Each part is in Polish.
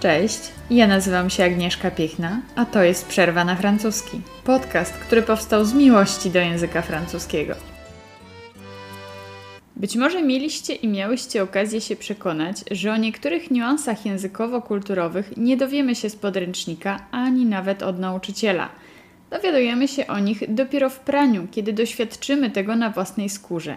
Cześć, ja nazywam się Agnieszka Piechna, a to jest Przerwa na francuski. Podcast, który powstał z miłości do języka francuskiego. Być może mieliście i miałyście okazję się przekonać, że o niektórych niuansach językowo-kulturowych nie dowiemy się z podręcznika ani nawet od nauczyciela. Dowiadujemy się o nich dopiero w praniu, kiedy doświadczymy tego na własnej skórze.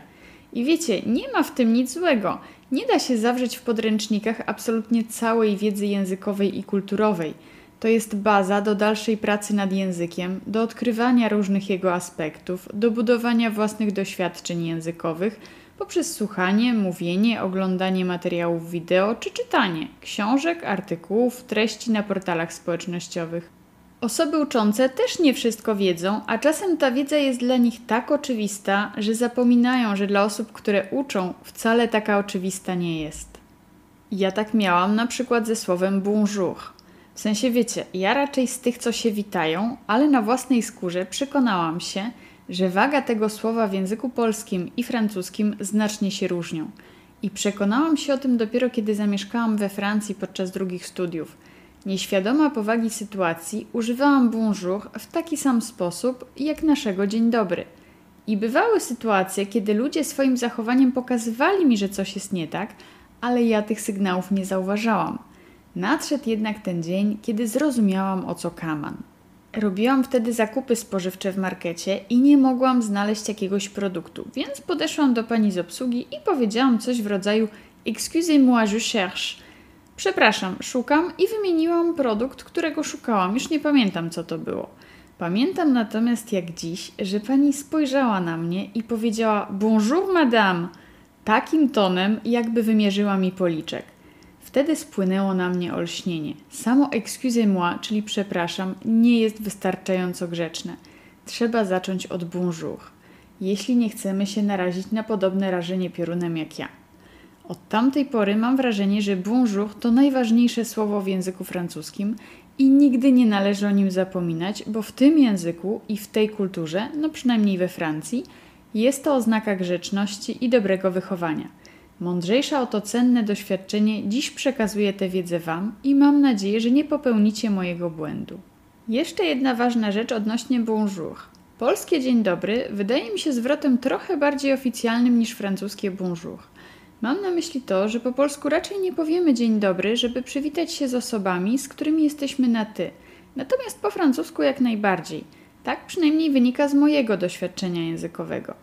I wiecie, nie ma w tym nic złego. Nie da się zawrzeć w podręcznikach absolutnie całej wiedzy językowej i kulturowej. To jest baza do dalszej pracy nad językiem, do odkrywania różnych jego aspektów, do budowania własnych doświadczeń językowych poprzez słuchanie, mówienie, oglądanie materiałów wideo czy czytanie książek, artykułów, treści na portalach społecznościowych. Osoby uczące też nie wszystko wiedzą, a czasem ta wiedza jest dla nich tak oczywista, że zapominają, że dla osób, które uczą, wcale taka oczywista nie jest. Ja tak miałam na przykład ze słowem bonjour. W sensie wiecie, ja raczej z tych, co się witają, ale na własnej skórze przekonałam się, że waga tego słowa w języku polskim i francuskim znacznie się różnią. I przekonałam się o tym dopiero kiedy zamieszkałam we Francji podczas drugich studiów. Nieświadoma powagi sytuacji, używałam bonjour w taki sam sposób jak naszego dzień dobry. I bywały sytuacje, kiedy ludzie swoim zachowaniem pokazywali mi, że coś jest nie tak, ale ja tych sygnałów nie zauważałam. Nadszedł jednak ten dzień, kiedy zrozumiałam o co kaman. Robiłam wtedy zakupy spożywcze w markecie i nie mogłam znaleźć jakiegoś produktu, więc podeszłam do pani z obsługi i powiedziałam coś w rodzaju Excusez-moi, je cherche. Przepraszam, szukam i wymieniłam produkt, którego szukałam. Już nie pamiętam, co to było. Pamiętam natomiast jak dziś, że pani spojrzała na mnie i powiedziała Bonjour, madame, takim tonem, jakby wymierzyła mi policzek. Wtedy spłynęło na mnie olśnienie. Samo excusez-moi, czyli przepraszam, nie jest wystarczająco grzeczne. Trzeba zacząć od bonjour, jeśli nie chcemy się narazić na podobne rażenie piorunem jak ja. Od tamtej pory mam wrażenie, że bonjour to najważniejsze słowo w języku francuskim i nigdy nie należy o nim zapominać, bo w tym języku i w tej kulturze, no przynajmniej we Francji, jest to oznaka grzeczności i dobrego wychowania. Mądrzejsza o to cenne doświadczenie dziś przekazuję tę wiedzę Wam i mam nadzieję, że nie popełnicie mojego błędu. Jeszcze jedna ważna rzecz odnośnie bonjour. Polskie dzień dobry wydaje mi się zwrotem trochę bardziej oficjalnym niż francuskie bonjour. Mam na myśli to, że po polsku raczej nie powiemy dzień dobry, żeby przywitać się z osobami, z którymi jesteśmy na ty. Natomiast po francusku jak najbardziej. Tak przynajmniej wynika z mojego doświadczenia językowego.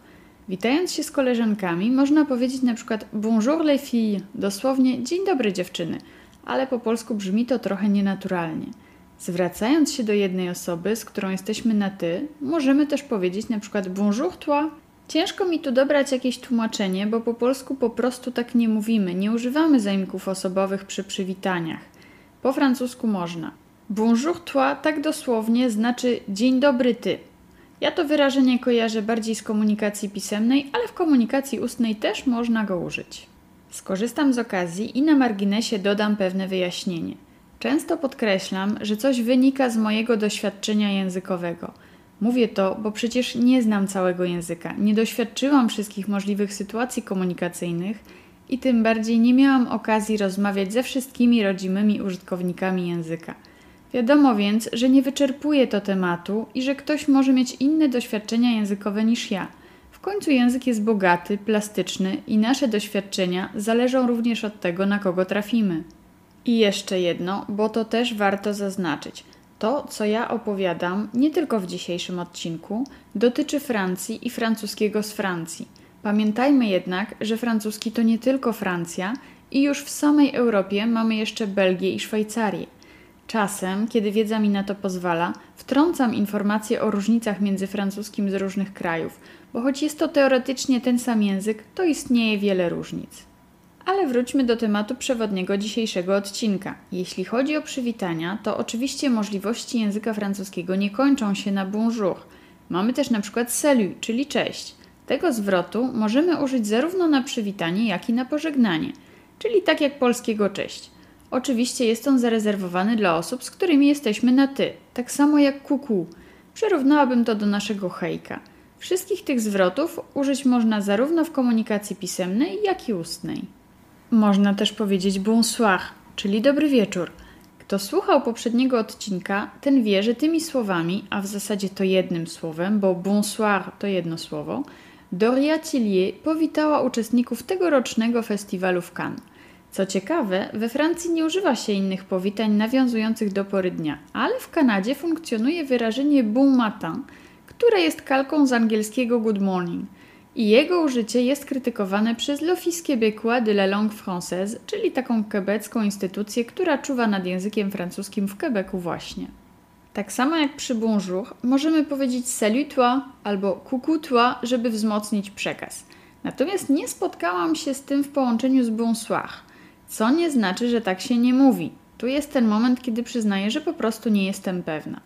Witając się z koleżankami, można powiedzieć na przykład bonjour les filles, dosłownie dzień dobry dziewczyny, ale po polsku brzmi to trochę nienaturalnie. Zwracając się do jednej osoby, z którą jesteśmy na ty, możemy też powiedzieć na przykład bonjour toi. Ciężko mi tu dobrać jakieś tłumaczenie, bo po polsku po prostu tak nie mówimy, nie używamy zaimków osobowych przy przywitaniach. Po francusku można. Bonjour toi tak dosłownie znaczy dzień dobry ty. Ja to wyrażenie kojarzę bardziej z komunikacji pisemnej, ale w komunikacji ustnej też można go użyć. Skorzystam z okazji i na marginesie dodam pewne wyjaśnienie. Często podkreślam, że coś wynika z mojego doświadczenia językowego. Mówię to, bo przecież nie znam całego języka, nie doświadczyłam wszystkich możliwych sytuacji komunikacyjnych i tym bardziej nie miałam okazji rozmawiać ze wszystkimi rodzimymi użytkownikami języka. Wiadomo więc, że nie wyczerpuje to tematu i że ktoś może mieć inne doświadczenia językowe niż ja. W końcu język jest bogaty, plastyczny i nasze doświadczenia zależą również od tego, na kogo trafimy. I jeszcze jedno, bo to też warto zaznaczyć. To, co ja opowiadam, nie tylko w dzisiejszym odcinku, dotyczy Francji i francuskiego z Francji. Pamiętajmy jednak, że francuski to nie tylko Francja i już w samej Europie mamy jeszcze Belgię i Szwajcarię. Czasem, kiedy wiedza mi na to pozwala, wtrącam informacje o różnicach między francuskim z różnych krajów, bo choć jest to teoretycznie ten sam język, to istnieje wiele różnic. Ale wróćmy do tematu przewodniego dzisiejszego odcinka. Jeśli chodzi o przywitania, to oczywiście możliwości języka francuskiego nie kończą się na bonjour. Mamy też na przykład salut, czyli cześć. Tego zwrotu możemy użyć zarówno na przywitanie, jak i na pożegnanie, czyli tak jak polskiego cześć. Oczywiście jest on zarezerwowany dla osób, z którymi jesteśmy na ty, tak samo jak kuku. Przyrównałabym to do naszego hejka. Wszystkich tych zwrotów użyć można zarówno w komunikacji pisemnej, jak i ustnej. Można też powiedzieć bonsoir, czyli dobry wieczór. Kto słuchał poprzedniego odcinka, ten wie, że tymi słowami, a w zasadzie to jednym słowem, bo bonsoir to jedno słowo, Doria Tillier powitała uczestników tegorocznego festiwalu w Cannes. Co ciekawe, we Francji nie używa się innych powitań nawiązujących do pory dnia, ale w Kanadzie funkcjonuje wyrażenie bon matin, które jest kalką z angielskiego good morning – i jego użycie jest krytykowane przez l'Office québécois de la langue française, czyli taką quebecką instytucję, która czuwa nad językiem francuskim w Quebecu właśnie. Tak samo jak przy bonjour, możemy powiedzieć salut toi albo coucou toi, żeby wzmocnić przekaz. Natomiast nie spotkałam się z tym w połączeniu z bonsoir, co nie znaczy, że tak się nie mówi. Tu jest ten moment, kiedy przyznaję, że po prostu nie jestem pewna.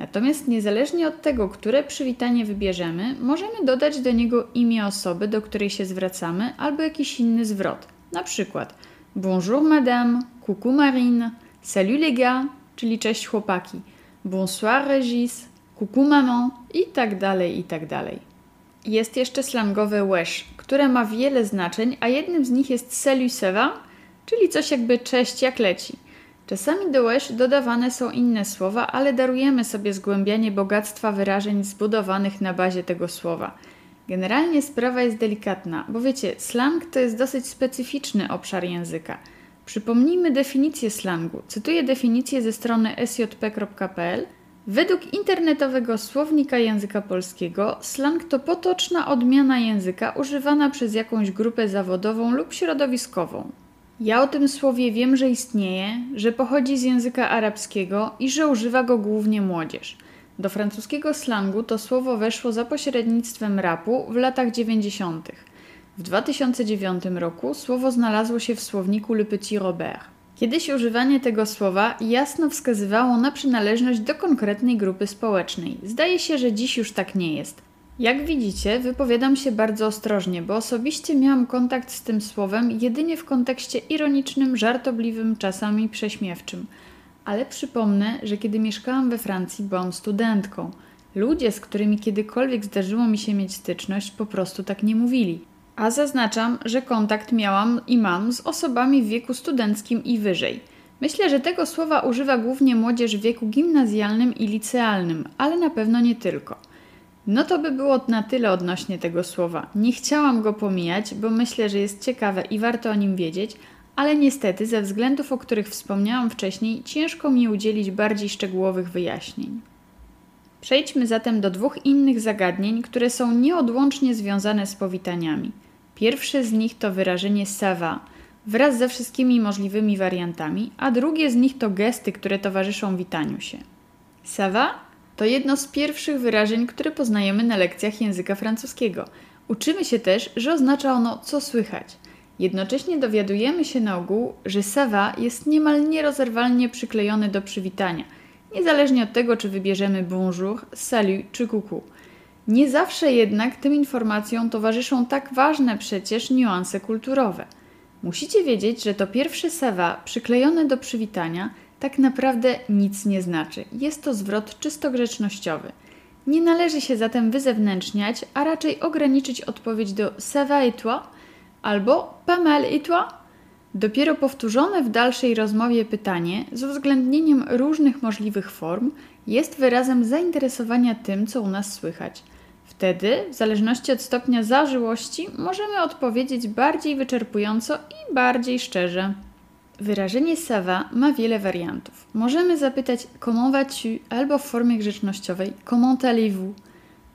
Natomiast niezależnie od tego, które przywitanie wybierzemy, możemy dodać do niego imię osoby, do której się zwracamy, albo jakiś inny zwrot. Na przykład Bonjour madame, coucou Marine, salut les gars, czyli cześć chłopaki, bonsoir Regis, coucou maman i tak dalej, i tak dalej. Jest jeszcze slangowe wesh, które ma wiele znaczeń, a jednym z nich jest salut ça va, czyli coś jakby cześć jak leci – Czasami do łesz dodawane są inne słowa, ale darujemy sobie zgłębianie bogactła wyrażeń zbudowanych na bazie tego słowa. Generalnie sprawa jest delikatna, bo wiecie, slang to jest dosyć specyficzny obszar języka. Przypomnijmy definicję slangu. Cytuję definicję ze strony sjp.pl. Według internetowego słownika języka polskiego, slang to potoczna odmiana języka używana przez jakąś grupę zawodową lub środowiskową. Ja o tym słowie wiem, że istnieje, że pochodzi z języka arabskiego i że używa go głównie młodzież. Do francuskiego slangu to słowo weszło za pośrednictwem rapu w latach 90. W 2009 roku słowo znalazło się w słowniku Le Petit Robert. Kiedyś używanie tego słowa jasno wskazywało na przynależność do konkretnej grupy społecznej. Zdaje się, że dziś już tak nie jest. Jak widzicie, wypowiadam się bardzo ostrożnie, bo osobiście miałam kontakt z tym słowem jedynie w kontekście ironicznym, żartobliwym, czasami prześmiewczym. Ale przypomnę, że kiedy mieszkałam we Francji, byłam studentką. Ludzie, z którymi kiedykolwiek zdarzyło mi się mieć styczność, po prostu tak nie mówili. A zaznaczam, że kontakt miałam i mam z osobami w wieku studenckim i wyżej. Myślę, że tego słowa używa głównie młodzież w wieku gimnazjalnym i licealnym, ale na pewno nie tylko. No to by było na tyle odnośnie tego słowa. Nie chciałam go pomijać, bo myślę, że jest ciekawe i warto o nim wiedzieć, ale niestety ze względów, o których wspomniałam wcześniej, ciężko mi udzielić bardziej szczegółowych wyjaśnień. Przejdźmy zatem do dwóch innych zagadnień, które są nieodłącznie związane z powitaniami. Pierwsze z nich to wyrażenie sava wraz ze wszystkimi możliwymi wariantami, a drugie z nich to gesty, które towarzyszą witaniu się. Sava to jedno z pierwszych wyrażeń, które poznajemy na lekcjach języka francuskiego. Uczymy się też, że oznacza ono co słychać. Jednocześnie dowiadujemy się na ogół, że sawa jest niemal nierozerwalnie przyklejony do przywitania, niezależnie od tego, czy wybierzemy bonjour, salut czy coucou. Nie zawsze jednak tym informacjom towarzyszą tak ważne przecież niuanse kulturowe. Musicie wiedzieć, że to pierwsze sawa przyklejone do przywitania tak naprawdę nic nie znaczy. Jest to zwrot czysto grzecznościowy. Nie należy się zatem wyzewnętrzniać, a raczej ograniczyć odpowiedź do ça va et toi albo pas mal et toi. Dopiero powtórzone w dalszej rozmowie pytanie z uwzględnieniem różnych możliwych form jest wyrazem zainteresowania tym, co u nas słychać. Wtedy, w zależności od stopnia zażyłości, możemy odpowiedzieć bardziej wyczerpująco i bardziej szczerze. Wyrażenie sava ma wiele wariantów. Możemy zapytać comment vas-tu albo w formie grzecznościowej comment allez-vous.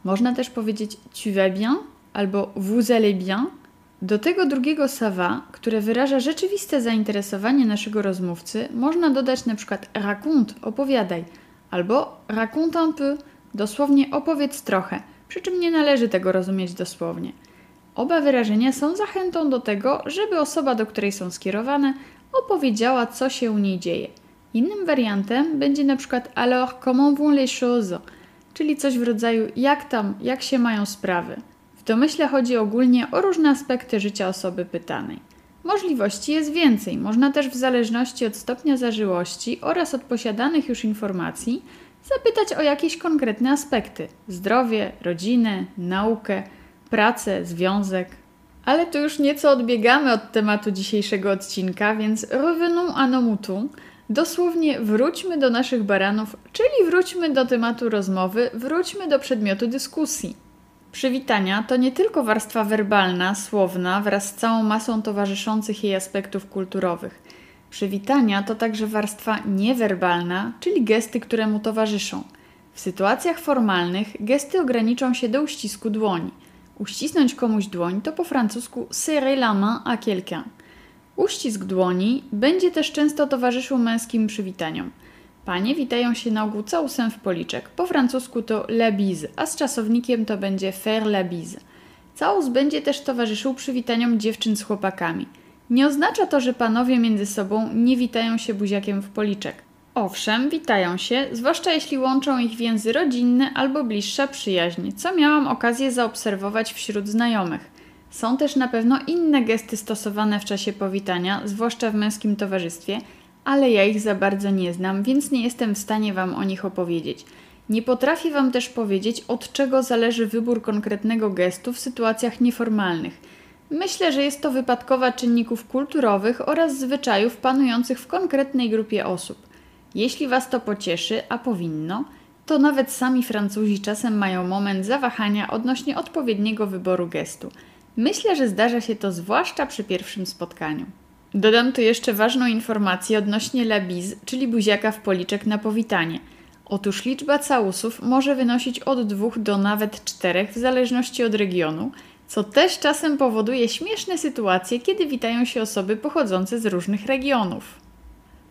Można też powiedzieć tu vas bien albo vous allez bien. Do tego drugiego sava, które wyraża rzeczywiste zainteresowanie naszego rozmówcy, można dodać przykład raconte, opowiadaj, albo raconte un peu, dosłownie opowiedz trochę, przy czym nie należy tego rozumieć dosłownie. Oba wyrażenia są zachętą do tego, żeby osoba, do której są skierowane, opowiedziała, co się u niej dzieje. Innym wariantem będzie na przykład alors comment vont les choses, czyli coś w rodzaju jak tam, jak się mają sprawy. W domyśle chodzi ogólnie o różne aspekty życia osoby pytanej. Możliwości jest więcej. Można też w zależności od stopnia zażyłości oraz od posiadanych już informacji zapytać o jakieś konkretne aspekty: zdrowie, rodzinę, naukę, pracę, związek. Ale tu już nieco odbiegamy od tematu dzisiejszego odcinka, więc revenons à nos. Dosłownie wróćmy do naszych baranów, czyli wróćmy do tematu rozmowy, wróćmy do przedmiotu dyskusji. Przywitania to nie tylko warstwa werbalna, słowna, wraz z całą masą towarzyszących jej aspektów kulturowych. Przywitania to także warstwa niewerbalna, czyli gesty, które mu towarzyszą. W sytuacjach formalnych gesty ograniczą się do uścisku dłoni. Uścisnąć komuś dłoń to po francusku serrer la main à quelqu'un. Uścisk dłoni będzie też często towarzyszył męskim przywitaniom. Panie witają się na ogół całusem w policzek. Po francusku to la bise, a z czasownikiem to będzie faire la bise. Całus będzie też towarzyszył przywitaniom dziewczyn z chłopakami. Nie oznacza to, że panowie między sobą nie witają się buziakiem w policzek. Owszem, witają się, zwłaszcza jeśli łączą ich więzy rodzinne albo bliższa przyjaźń, co miałam okazję zaobserwować wśród znajomych. Są też na pewno inne gesty stosowane w czasie powitania, zwłaszcza w męskim towarzystwie, ale ja ich za bardzo nie znam, więc nie jestem w stanie Wam o nich opowiedzieć. Nie potrafię Wam też powiedzieć, od czego zależy wybór konkretnego gestu w sytuacjach nieformalnych. Myślę, że jest to wypadkowa czynników kulturowych oraz zwyczajów panujących w konkretnej grupie osób. Jeśli Was to pocieszy, a powinno, to nawet sami Francuzi czasem mają moment zawahania odnośnie odpowiedniego wyboru gestu. Myślę, że zdarza się to zwłaszcza przy pierwszym spotkaniu. Dodam tu jeszcze ważną informację odnośnie labiz, czyli buziaka w policzek na powitanie. Otóż liczba całusów może wynosić od dwóch do nawet czterech w zależności od regionu, co też czasem powoduje śmieszne sytuacje, kiedy witają się osoby pochodzące z różnych regionów.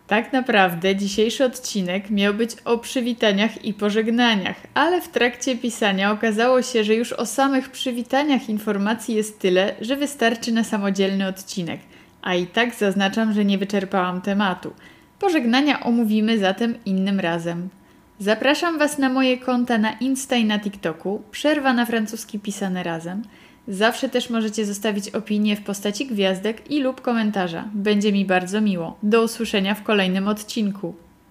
Tak naprawdę dzisiejszy odcinek miał być o przywitaniach i pożegnaniach, ale w trakcie pisania okazało się, że już o samych przywitaniach informacji jest tyle, że wystarczy na samodzielny odcinek. A i tak zaznaczam, że nie wyczerpałam tematu. Pożegnania omówimy zatem innym razem. Zapraszam Was na moje konta na Insta i na TikToku, przerwa na francuski pisane razem. Zawsze też możecie zostawić opinię w postaci gwiazdek i lub komentarza. Będzie mi bardzo miło. Do usłyszenia w kolejnym odcinku.